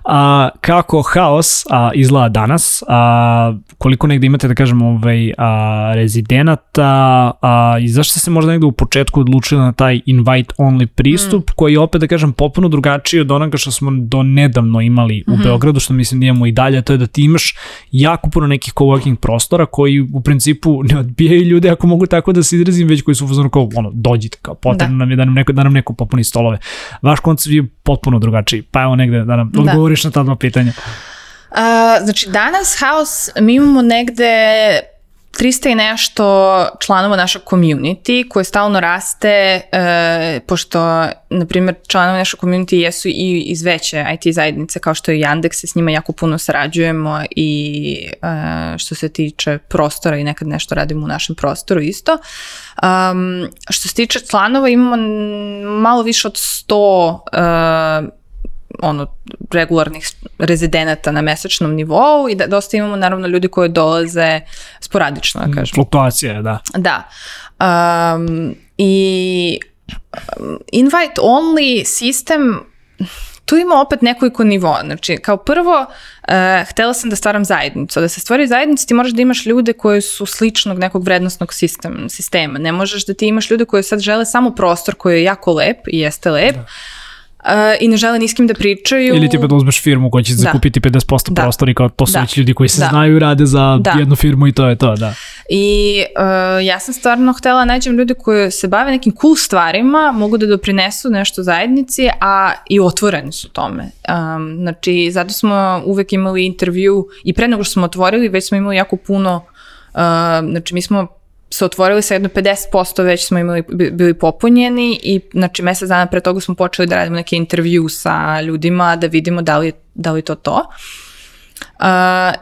Speaker 1: a, kako haos a, izgleda danas, a, koliko negde imate, da kažem, ovaj, a, rezidenata a, i zašto se možda negde u početku odlučili na taj invite only pristup, mm. koji je opet, da kažem, potpuno drugačiji od onoga što smo do nedavno imali mm -hmm. u mhm. Beogradu, što mislim da imamo i dalje, to je da ti imaš jako puno nekih coworking prostora koji u principu ne odbijaju ljude, ako mogu tako da se izrazim, već koji su u kao, ono, dođite, kao, potrebno da. nam je da nam neko, da nam neko popuni stolove. Vaš koncept je potpuno drugačiji, pa evo negde da nam da odgovoriš na ta pitanje? Uh,
Speaker 2: znači, danas House, mi imamo negde 300 i nešto članova našeg community koje stalno raste, e, pošto, na primjer, članovi našeg community jesu i iz veće IT zajednice, kao što je Yandex, s njima jako puno sarađujemo i e, što se tiče prostora i nekad nešto radimo u našem prostoru isto. Um, što se tiče članova, imamo malo više od 100 e, ono, regularnih rezidenata na mesečnom nivou i da, dosta imamo naravno ljudi koji dolaze sporadično, da mm, kažem.
Speaker 1: Fluktuacija, da.
Speaker 2: Da. Um, I um, invite only sistem tu ima opet nekoliko nivoa. Znači, kao prvo, uh, htela sam da stvaram zajednicu. Da se stvori zajednica, ti moraš da imaš ljude koji su sličnog nekog vrednostnog sistem, sistema. Ne možeš da ti imaš ljude koji sad žele samo prostor koji je jako lep i jeste lep, da uh, i ne žele ni s kim da pričaju.
Speaker 1: Ili
Speaker 2: tipa
Speaker 1: da uzmeš firmu koja će da. zakupiti 50% da. prostora i kao to su da. već ljudi koji se da. znaju rade za da. jednu firmu i to je to, da.
Speaker 2: I uh, ja sam stvarno htela nađem ljudi koji se bave nekim cool stvarima, mogu da doprinesu nešto zajednici, a i otvoreni su tome. Um, znači, zato smo uvek imali intervju i pre nego što smo otvorili, već smo imali jako puno, uh, znači mi smo se otvorili sa jedno 50% već smo imali, bili popunjeni i znači mesec dana pre toga smo počeli da radimo neke intervju sa ljudima da vidimo da li, da li to to. Uh,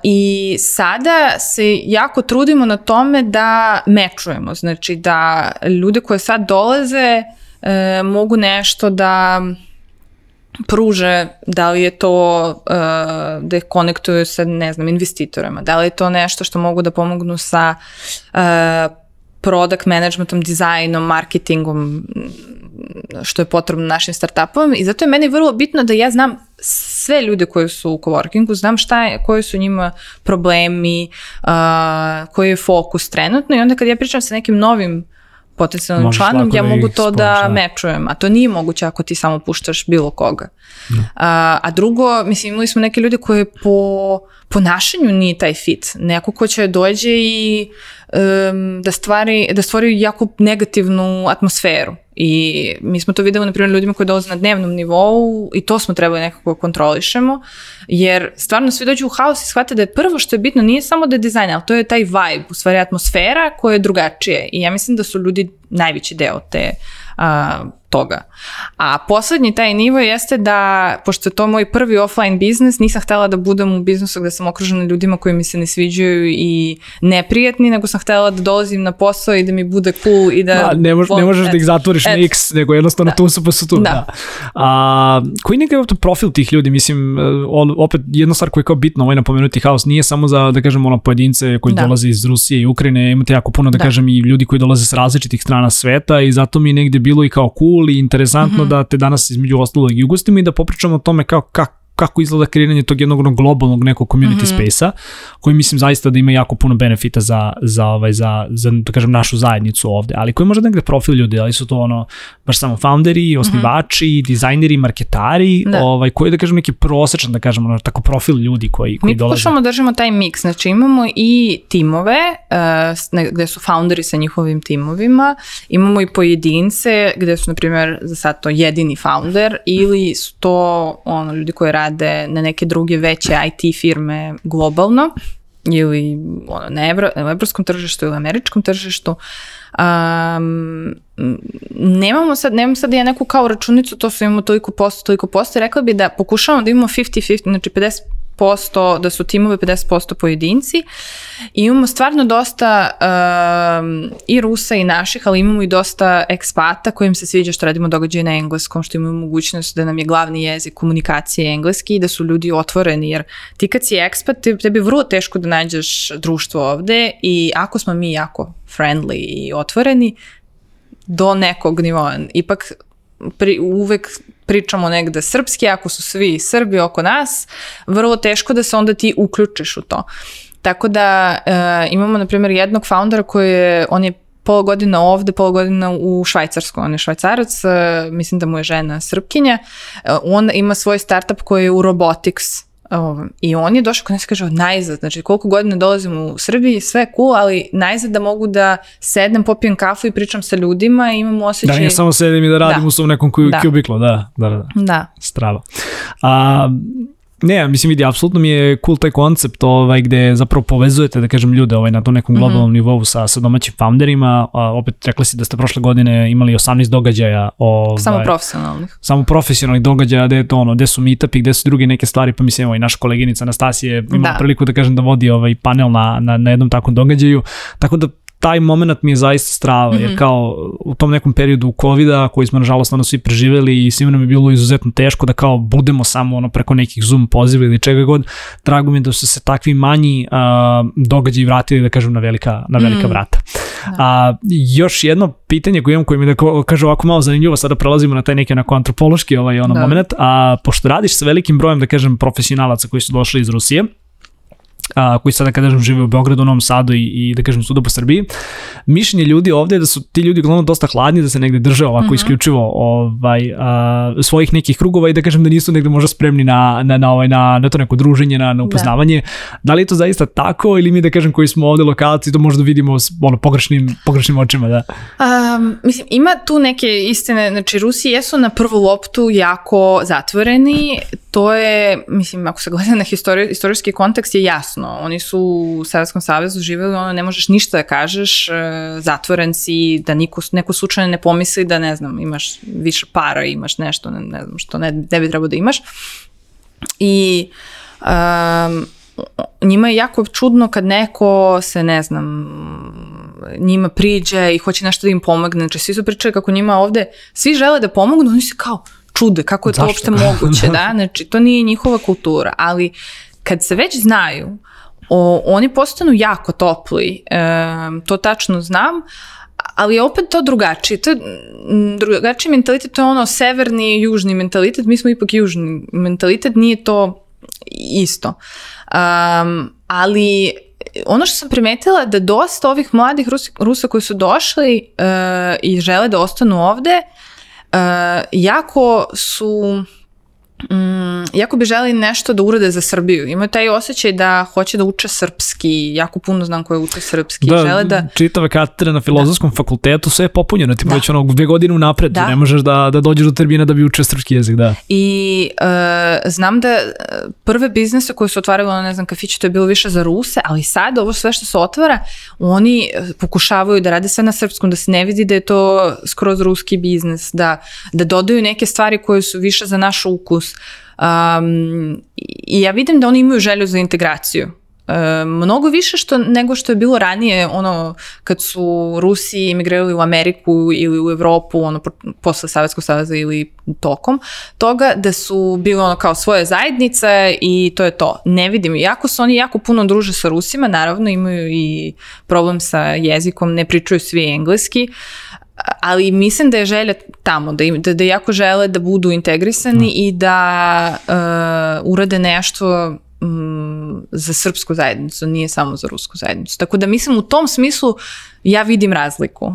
Speaker 2: I sada se jako trudimo na tome da mečujemo, znači da ljude koje sad dolaze e, mogu nešto da pruže, da li je to uh, da je konektuju sa, ne znam, investitorima, da li je to nešto što mogu da pomognu sa uh, product managementom, dizajnom, marketingom, što je potrebno našim startupovima i zato je meni vrlo bitno da ja znam sve ljude koji su u coworkingu, znam šta je, koji su njima problemi, uh, koji je fokus trenutno i onda kad ja pričam sa nekim novim potencijalnim Možeš članom, ja da mogu to da spojiš, da, da mečujem, a to nije moguće ako ti samo puštaš bilo koga. No. Da. A, a drugo, mislim, imali smo neke ljude koje po ponašanju nije taj fit. Neko ko će dođe i um, da, stvari, da stvori jako negativnu atmosferu. I mi smo to videli, na primjer, ljudima koji dolaze na dnevnom nivou i to smo trebali nekako da kontrolišemo, jer stvarno svi dođu u haos i shvate da je prvo što je bitno nije samo da je dizajn, ali to je taj vibe, u stvari atmosfera koja je drugačija i ja mislim da su ljudi najveći deo te a, toga. A poslednji taj nivo jeste da, pošto je to moj prvi offline biznis, nisam htela da budem u biznisu gde sam okružena ljudima koji mi se ne sviđaju i neprijatni, nego sam htela da dolazim na posao i da mi bude cool i da... Ma,
Speaker 1: ne, mož, ne možeš et, da ih zatvoriš et, na x, nego jednostavno da, tu su pa su tu. Da. da. A, koji nekaj je profil tih ljudi? Mislim, eh, opet jedna stvar koja je kao bitna, ovaj napomenuti haos, nije samo za, da kažem, ono, pojedince koji da. dolaze iz Rusije i Ukrajine, imate jako puno, da, da. kažem, i ljudi koji dolaze s različitih strana sveta i zato mi negde bilo bilo i kao cool i interesantno mm -hmm. da te danas između ostalog i ugostimo i da popričamo o tome kao kako kako izgleda kreiranje tog jednog globalnog nekog community mm -hmm. space-a, koji mislim zaista da ima jako puno benefita za, za, ovaj, za, za da kažem, našu zajednicu ovde, ali koji možda negde profil ljudi, ali su to ono, baš samo founderi, mhm. osnivači, mm -hmm. dizajneri, marketari, da. ovaj, koji da kažem neki prosečan, da kažem, ono, tako profil ljudi koji,
Speaker 2: koji Mi dolaze. Mi pokušamo da držimo taj miks, znači imamo i timove, uh, gde su founderi sa njihovim timovima, imamo i pojedince, gde su, na primjer, za sad to jedini founder, ili su to ono, ljudi koji rade rade na neke druge veće IT firme globalno ili ono, na, evro, na evropskom tržištu ili američkom tržištu. Um, nemamo sad, nemam sad ja neku kao računicu, to su imamo toliko posto, toliko posto, rekla bi da pokušavamo da imamo 50-50, znači 50 50%, da su timove 50% pojedinci i imamo stvarno dosta um, i Rusa i naših, ali imamo i dosta ekspata kojim se sviđa što radimo događaje na engleskom, što imamo mogućnost da nam je glavni jezik komunikacije engleski i da su ljudi otvoreni, jer ti kad si ekspat, tebi je vrlo teško da nađeš društvo ovde i ako smo mi jako friendly i otvoreni, do nekog nivoa. Ipak pri, uvek pričamo negde srpski, ako su svi Srbi oko nas, vrlo teško da se onda ti uključiš u to. Tako da e, imamo, na primjer, jednog foundera koji je, on je pola godina ovde, pola godina u Švajcarsku. On je švajcarac, e, mislim da mu je žena srpkinja. E, on ima svoj startup koji je u Robotics Um, I on je došao kod nas kaže najzad, znači koliko godina dolazim u Srbiji, sve cool, ali najzad da mogu da sednem, popijem kafu i pričam sa ljudima i imam osjećaj...
Speaker 1: Da, ne samo sedim i da radim da. u svom nekom kubiklu, da. da, da, da. da. Strava. A, Ne, mislim vidi, apsolutno mi je cool taj koncept ovaj, gde zapravo povezujete, da kažem, ljude ovaj, na tom nekom mhm. globalnom mm -hmm. nivou sa, sa domaćim founderima. A, opet rekli ste da ste prošle godine imali 18 događaja. Ovaj,
Speaker 2: samo profesionalnih.
Speaker 1: Samo profesionalnih događaja, gde, je to, ono, gde su meetupi, gde su druge neke stvari, pa mislim, ovaj, naša koleginica Anastasija ima da. priliku da kažem da vodi ovaj panel na, na, na jednom takvom događaju. Tako da taj moment mi je zaista strava, mm -hmm. jer mhm. kao u tom nekom periodu COVID-a koji smo nažalost stvarno svi preživeli i svima nam je bilo izuzetno teško da kao budemo samo ono preko nekih Zoom poziva ili čega god, drago mi je da su se takvi manji uh, događaji vratili da kažem na velika, na velika mm. vrata. Da. A, još jedno pitanje koje imam koje mi da kaže ovako malo zanimljivo, sada prelazimo na taj neki onako antropološki ovaj ono da. moment, a pošto radiš sa velikim brojem da kažem profesionalaca koji su došli iz Rusije, a, koji sada kada kažem žive u Beogradu, u Novom Sadu i, i da kažem suda po Srbiji. Mišljenje ljudi ovde je da su ti ljudi uglavnom dosta hladni, da se negde drže ovako mm -hmm. isključivo ovaj, a, svojih nekih krugova i da kažem da nisu negde možda spremni na, na, na, ovaj, na, na to neko druženje, na, na da. upoznavanje. Da. da li je to zaista tako ili mi da kažem koji smo ovde lokalci to možda vidimo s ono, pogrešnim, pogrešnim očima, da?
Speaker 2: Um, mislim, ima tu neke istine, znači Rusi jesu na prvu loptu jako zatvoreni, to je, mislim, ako se gleda na istorijski kontekst je jasno jasno. Oni su u Sovjetskom savezu živeli, ono, ne možeš ništa da kažeš, e, zatvoren si, da niko, neko slučajno ne pomisli da, ne znam, imaš više para, imaš nešto, ne, ne znam, što ne, ne bi trebao da imaš. I um, njima je jako čudno kad neko se, ne znam, njima priđe i hoće nešto da im pomogne. Znači, svi su pričali kako njima ovde, svi žele da pomognu, oni se kao čude kako je to Zašto? uopšte moguće, *laughs* da? Znači, to nije njihova kultura, ali kad se već znaju, o, oni postanu jako topli, e, to tačno znam, ali je opet to drugačije. To je drugačiji mentalitet, to je ono severni i južni mentalitet, mi smo ipak južni mentalitet, nije to isto. Um, ali ono što sam primetila da dosta ovih mladih Rusa, Rusa koji su došli uh, i žele da ostanu ovde, uh, jako su Mm, jako bi želi nešto da urade za Srbiju. Imaju taj osjećaj da hoće da uče srpski, jako puno znam koje uče srpski. Da, Žele da...
Speaker 1: čitave katedre na filozofskom da. fakultetu sve je popunjeno, ti da. već ono dve godine unapred, da. ne možeš da, da dođeš do termina da bi učio srpski jezik, da.
Speaker 2: I uh, znam da e, prve biznise koje su otvarali, ono, ne znam, kafiće, to je bilo više za Ruse, ali sad ovo sve što se otvara, oni e, pokušavaju da rade sve na srpskom, da se ne vidi da je to skroz ruski biznis, da, da dodaju neke stvari koje su više za naš ukus, Um, I ja vidim da oni imaju želju za integraciju. E, mnogo više što, nego što je bilo ranije, ono, kad su Rusi emigrirali u Ameriku ili u Evropu, ono, posle Savjetskog saveza ili tokom toga, da su bili ono kao svoje zajednice i to je to. Ne vidim, jako su oni jako puno druže sa Rusima, naravno imaju i problem sa jezikom, ne pričaju svi engleski, ali mislim da je želja tamo, da, im, da, da jako žele da budu integrisani mm. i da uh, urade nešto mm, za srpsku zajednicu, nije samo za rusku zajednicu. Tako da mislim u tom smislu ja vidim razliku, uh,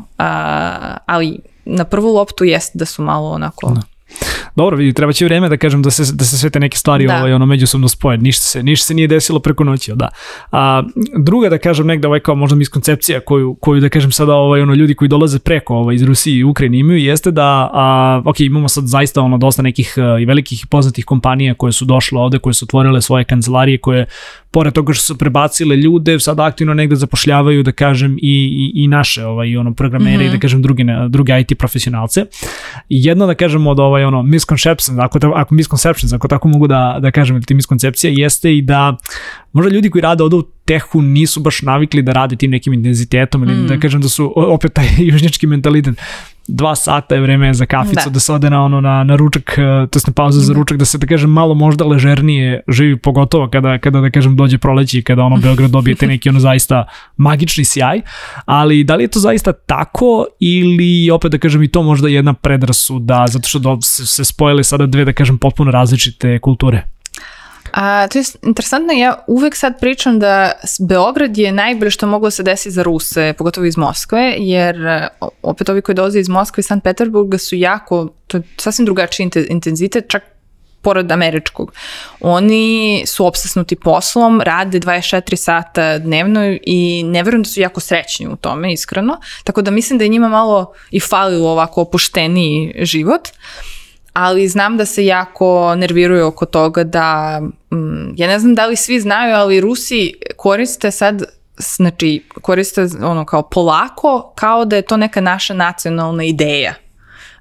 Speaker 2: ali na prvu loptu jeste da su malo onako... Da.
Speaker 1: Dobro, vidi, treba će vreme da kažem da se, da se sve te neke stvari da. ovaj, ono, međusobno spoje. Ništa se, ništa se nije desilo preko noći, da. A, druga, da kažem, negde ovaj kao možda miskoncepcija koju, koju da kažem sada ovaj, ono, ljudi koji dolaze preko ovaj, iz Rusije i Ukrajine imaju, jeste da, a, ok, imamo sad zaista ono, dosta nekih e, i velikih i poznatih kompanija koje su došle ovde, koje su otvorile svoje kancelarije, koje pored toga što su prebacile ljude, sad aktivno negde zapošljavaju, da kažem, i, i, i naše ovaj, ono, programere mm -hmm. i mhm. da kažem druge, druge IT profesionalce. Jedna, da kažem, od ovaj, ovaj ono misconception, ako tako ako misconception, ako tako mogu da da kažem, ili ti miskoncepcija jeste i da možda ljudi koji rade u tehu nisu baš navikli da rade tim nekim intenzitetom ili mm. da kažem da su opet taj *laughs* južnjački mentalitet dva sata je vreme za kaficu, da, da se ode na, ono, na, na ručak, e, to na pauzu za mhm. ručak, da se, da kažem, malo možda ležernije živi, pogotovo kada, kada da kažem, dođe proleći i kada ono Beograd dobije te neki ono zaista magični sjaj, ali da li je to zaista tako ili opet da kažem i to možda jedna predrasuda, zato što do, se, se spojile sada dve, da kažem, potpuno različite kulture?
Speaker 2: A, to je interesantno, ja uvek sad pričam da Beograd je najbolje što moglo da se desiti za Ruse, pogotovo iz Moskve, jer e, opet ovi koji dolaze iz Moskve i Sankt Peterburga su jako, to je sasvim drugačiji intenzitet, čak pored američkog. Oni su obsesnuti poslom, rade 24 sata dnevno i ne verujem da su jako srećni u tome, iskreno. Tako da mislim da je njima malo i falilo ovako opušteniji život. Uh, ali znam da se jako nerviruje oko toga da, mm, ja ne znam da li svi znaju, ali Rusi koriste sad znači koriste ono kao polako kao da je to neka naša nacionalna ideja.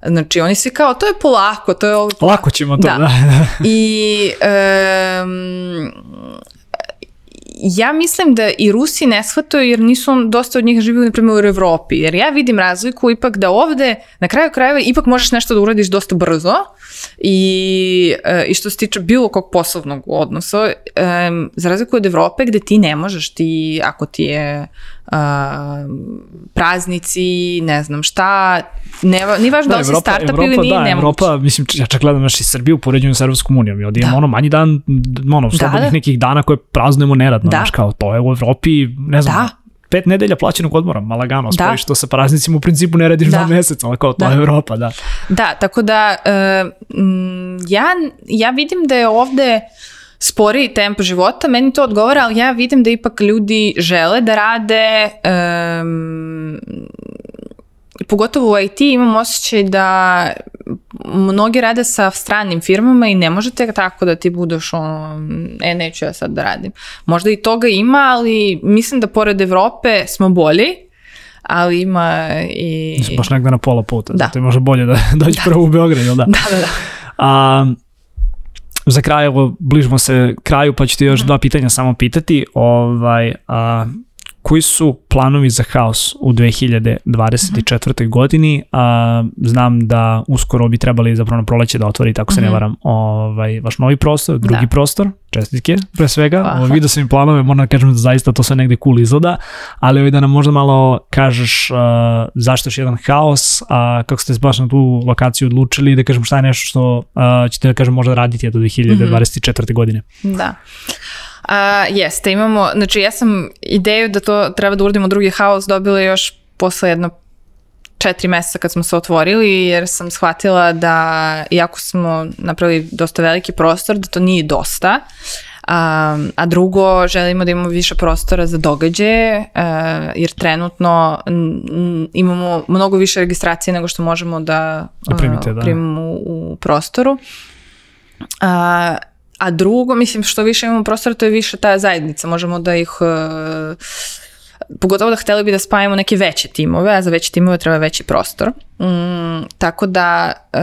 Speaker 2: Znači oni svi kao to je polako, to je ovo.
Speaker 1: Lako ćemo to, da. da. da.
Speaker 2: I um, ja mislim da i Rusi ne shvataju jer nisu dosta od njih živio na primjer u Evropi, jer ja vidim razliku ipak da ovde na kraju krajeva ipak možeš nešto da uradiš dosta brzo i, e, i što se tiče bilo kog poslovnog odnosa, e, za razliku od Evrope gde ti ne možeš, ti ako ti je praznici, ne znam šta, ne, ni važno da, da li si startup ili nije da,
Speaker 1: nemoguće. Evropa, mislim, ja čak gledam naš i Srbiju upoređujem sa Evropskom unijom i ovdje da. ono manji dan, ono, da, slobodnih da, nekih dana koje praznujemo neradno, da. znaš, kao to je u Evropi, ne znam, da pet nedelja plaćenog odmora, malagano, da. spojiš to sa praznicima, u principu ne radiš da. dva meseca, ali kao to da. je Evropa, da.
Speaker 2: Da, tako da, uh, ja, ja vidim da je ovde uh, sporiji tempo života, meni to odgovara, ali ja vidim da ipak ljudi žele da rade, um, pogotovo u IT imam osjećaj da mnogi rade sa stranim firmama i ne možete tako da ti budeš ono, e neću ja sad da radim. Možda i toga ima, ali mislim da pored Evrope smo bolji, ali ima i...
Speaker 1: Baš negde na pola puta, da. zato je možda bolje da *laughs* dođe da. prvo u Beograd, ili da?
Speaker 2: Da, da, da. A,
Speaker 1: za kraj, evo, bližimo se kraju, pa ću ti još mhm. dva pitanja samo pitati. Ovaj, a, koji su planovi za haos u 2024. Mm -hmm. godini? A, znam da uskoro bi trebali zapravo na proleće da otvori, tako se mm -hmm. ne mhm. varam, ovaj, vaš novi prostor, drugi da. prostor, čestitke pre svega. Hvala. Ovaj, vidio sam i planove, moram da kažem da zaista to sve negde cool izgleda, ali ovaj da nam možda malo kažeš uh, zašto je jedan haos, a kako ste baš na tu lokaciju odlučili i da kažem šta je nešto što uh, ćete da kažem možda raditi do 2024. Mm -hmm. godine.
Speaker 2: Da. A, jeste, imamo, znači ja sam ideju da to treba da uradimo drugi haos dobila još posle jedno četiri meseca kad smo se otvorili, jer sam shvatila da, iako smo napravili dosta veliki prostor, da to nije dosta. A, a drugo, želimo da imamo više prostora za događaje, jer trenutno imamo mnogo više registracije nego što možemo da, da primite, da. primimo u prostoru. A, a drugo, mislim, što više imamo prostora, to je više ta zajednica. Možemo da ih... Uh, pogotovo da hteli bi da spajamo neke veće timove, a za veće timove treba veći prostor. Mm, tako da e,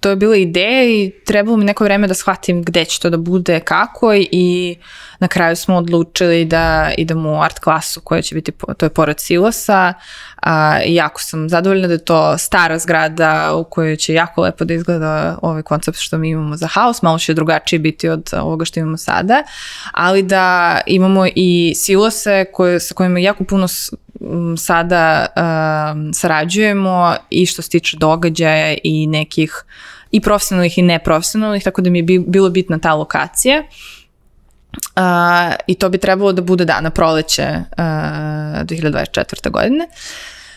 Speaker 2: to je bila ideja i trebalo mi neko vreme da shvatim gde će to da bude, kako i na kraju smo odlučili da idemo u art klasu koja će biti, to je pored Silosa a, i jako sam zadovoljna da je to stara zgrada u kojoj će jako lepo da izgleda ovaj koncept što mi imamo za haos, malo će drugačije biti od ovoga što imamo sada, ali da imamo i silose koje, sa kojima jako puno sada um, sarađujemo i što se tiče događaja i nekih i profesionalnih i neprofesionalnih, tako da mi je bi, bilo bitna ta lokacija. Uh, I to bi trebalo da bude dana proleće uh, e, 2024. godine.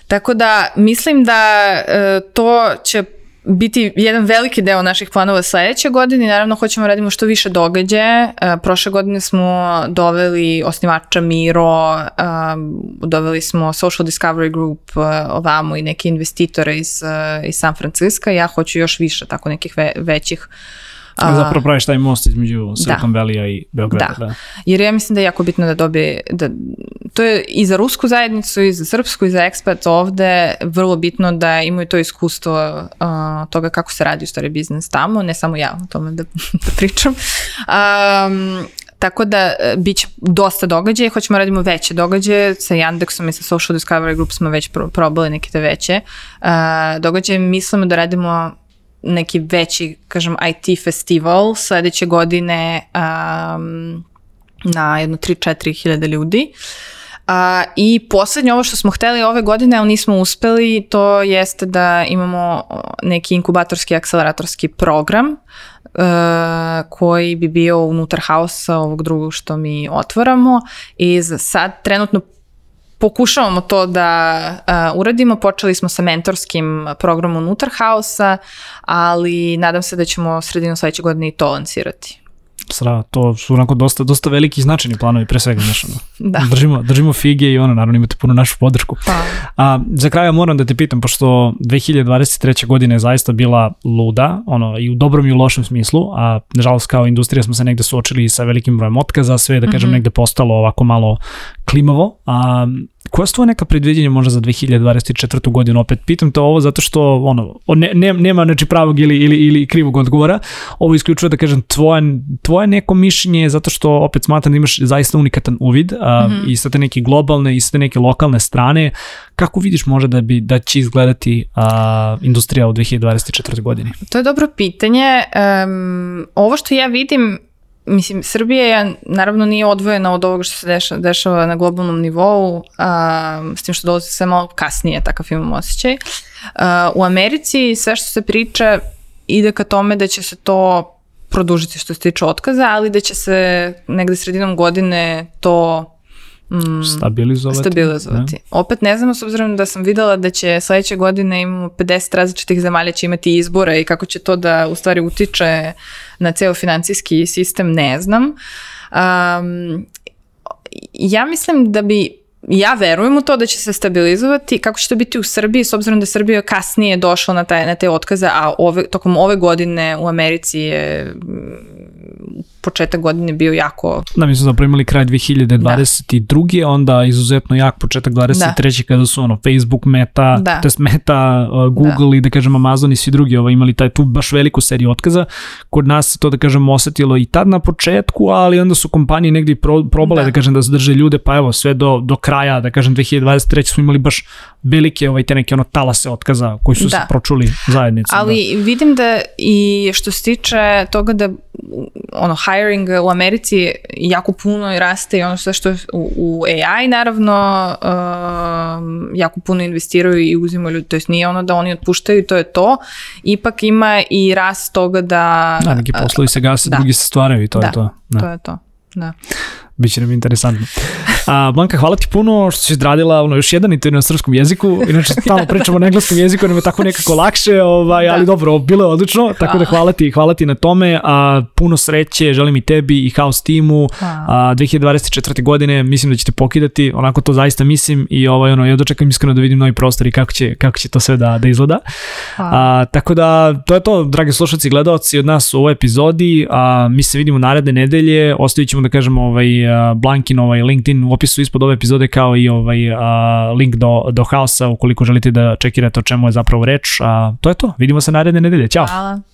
Speaker 2: Tako da mislim da uh, to će biti jedan veliki deo naših planova sledeće godine. Naravno, hoćemo da radimo što više događaje. prošle godine smo doveli osnivača Miro, e, doveli smo Social Discovery Group e, ovamo i neke investitore iz, e, iz San Francisco. Ja hoću još više tako nekih ve većih
Speaker 1: A, Zapravo praviš taj most između Silicon da. Valley-a i Beograda.
Speaker 2: Da. da. jer ja mislim da je jako bitno da dobije, da, to je i za rusku zajednicu, i za srpsku, i za ekspat ovde, vrlo bitno da imaju to iskustvo uh, toga kako se radi u stvari biznis tamo, ne samo ja o tome da, *laughs* da pričam. Um, Tako da e, bit će dosta događaja, hoćemo da radimo veće događaje, sa Yandexom i sa Social Discovery Group smo već probali neke te veće uh, događaje, mislimo da radimo neki veći, kažem, IT festival sledeće godine um, na jedno 3-4 hiljade ljudi. A, I poslednje ovo što smo hteli ove godine, ali nismo uspeli, to jeste da imamo neki inkubatorski akceleratorski program uh, koji bi bio unutar hausa ovog drugog što mi otvaramo i za sad trenutno pokušavamo to da uh, uradimo. Počeli smo sa mentorskim programom unutar haosa, ali nadam se da ćemo sredinom sledeće godine i
Speaker 1: to
Speaker 2: lancirati.
Speaker 1: Sra, to su onako dosta, dosta veliki i značajni planovi, pre svega, znaš, *laughs* da. držimo, držimo fige i ono, naravno, imate puno našu podršku. Pa. A, za kraja moram da te pitam, pošto 2023. godina je zaista bila luda, ono, i u dobrom i u lošem smislu, a nažalost kao industrija smo se negde suočili sa velikim brojem otkaza, sve je, da kažem, mm -hmm. negde postalo ovako malo klimavo, a Koja su tvoje neka predviđenja možda za 2024. godinu? Opet pitam to ovo zato što ono, ne, nema znači pravog ili, ili, ili krivog odgovora. Ovo isključuje da kažem tvoje, tvoje neko mišljenje zato što opet smatram da imaš zaista unikatan uvid a, mm -hmm. i sa te neke globalne i sa te neke lokalne strane. Kako vidiš možda da, bi, da će izgledati a, industrija u 2024. godini?
Speaker 2: To je dobro pitanje. Um, ovo što ja vidim mislim, Srbija naravno nije odvojena od ovoga što se deša, dešava na globalnom nivou, a, s tim što dolazi sve malo kasnije, takav imam osjećaj. A, u Americi sve što se priča ide ka tome da će se to produžiti što se tiče otkaza, ali da će se negde sredinom godine to mm, stabilizovati. stabilizovati. Ne? Opet ne znamo, s obzirom da sam videla da će sledeće godine imamo 50 različitih zemalja će imati izbora i kako će to da u stvari utiče uh, na ceo financijski sistem ne znam. Um, ja mislim da bi ja verujem u to da će se stabilizovati, kako će to biti u Srbiji, s obzirom da Srbija kasnije došla na, taj, na te otkaze, a ove, tokom ove godine u Americi je mm, početak godine bio jako...
Speaker 1: Da, mi smo zapravo imali kraj 2022. Da. onda izuzetno jak početak 23. Da. kada su ono Facebook, Meta, da. to Meta, uh, Google da. i da kažem Amazon i svi drugi ovo, ovaj, imali taj tu baš veliku seriju otkaza. Kod nas se to da kažem osetilo i tad na početku, ali onda su kompanije negdje pro, probale da, da kažem da zadrže ljude, pa evo sve do, do kraja kraja, da kažem 2023. smo imali baš velike ovaj, te neke ono talase otkaza koji su da. se pročuli zajednicom.
Speaker 2: Ali da. vidim da i što se tiče toga da ono hiring u Americi jako puno raste i ono sve što je u, u AI naravno um, jako puno investiraju i uzimaju ljudi, to jest nije ono da oni otpuštaju to je to, ipak ima i rast toga da...
Speaker 1: Da, neki poslovi se gase, da. drugi se stvaraju i to
Speaker 2: da,
Speaker 1: je to.
Speaker 2: Da, to je to. Da.
Speaker 1: Biće nam interesantno. A, Blanka, hvala ti puno što si izradila ono, još jedan intervju na srpskom jeziku. Inače, stalno pričamo na engleskom jeziku, nam je tako nekako lakše, ovaj, ali da. dobro, bilo je odlično. Hvala. Tako da hvala ti, hvala ti na tome. A, puno sreće, želim i tebi i House timu. A, 2024. godine mislim da ćete pokidati, onako to zaista mislim i ovaj, ono, ja dočekam iskreno da vidim novi prostor i kako će, kako će to sve da, da izgleda. A, tako da, to je to, dragi slušalci i gledalci, od nas u ovoj epizodi. A, mi se vidimo naredne nedelje, ostavit ćemo da kažemo ovaj, Blankin ovaj LinkedIn opisu ispod ove epizode kao i ovaj a, link do, do haosa ukoliko želite da čekirate o čemu je zapravo reč. A, to je to, vidimo se naredne nedelje, ćao! Hvala.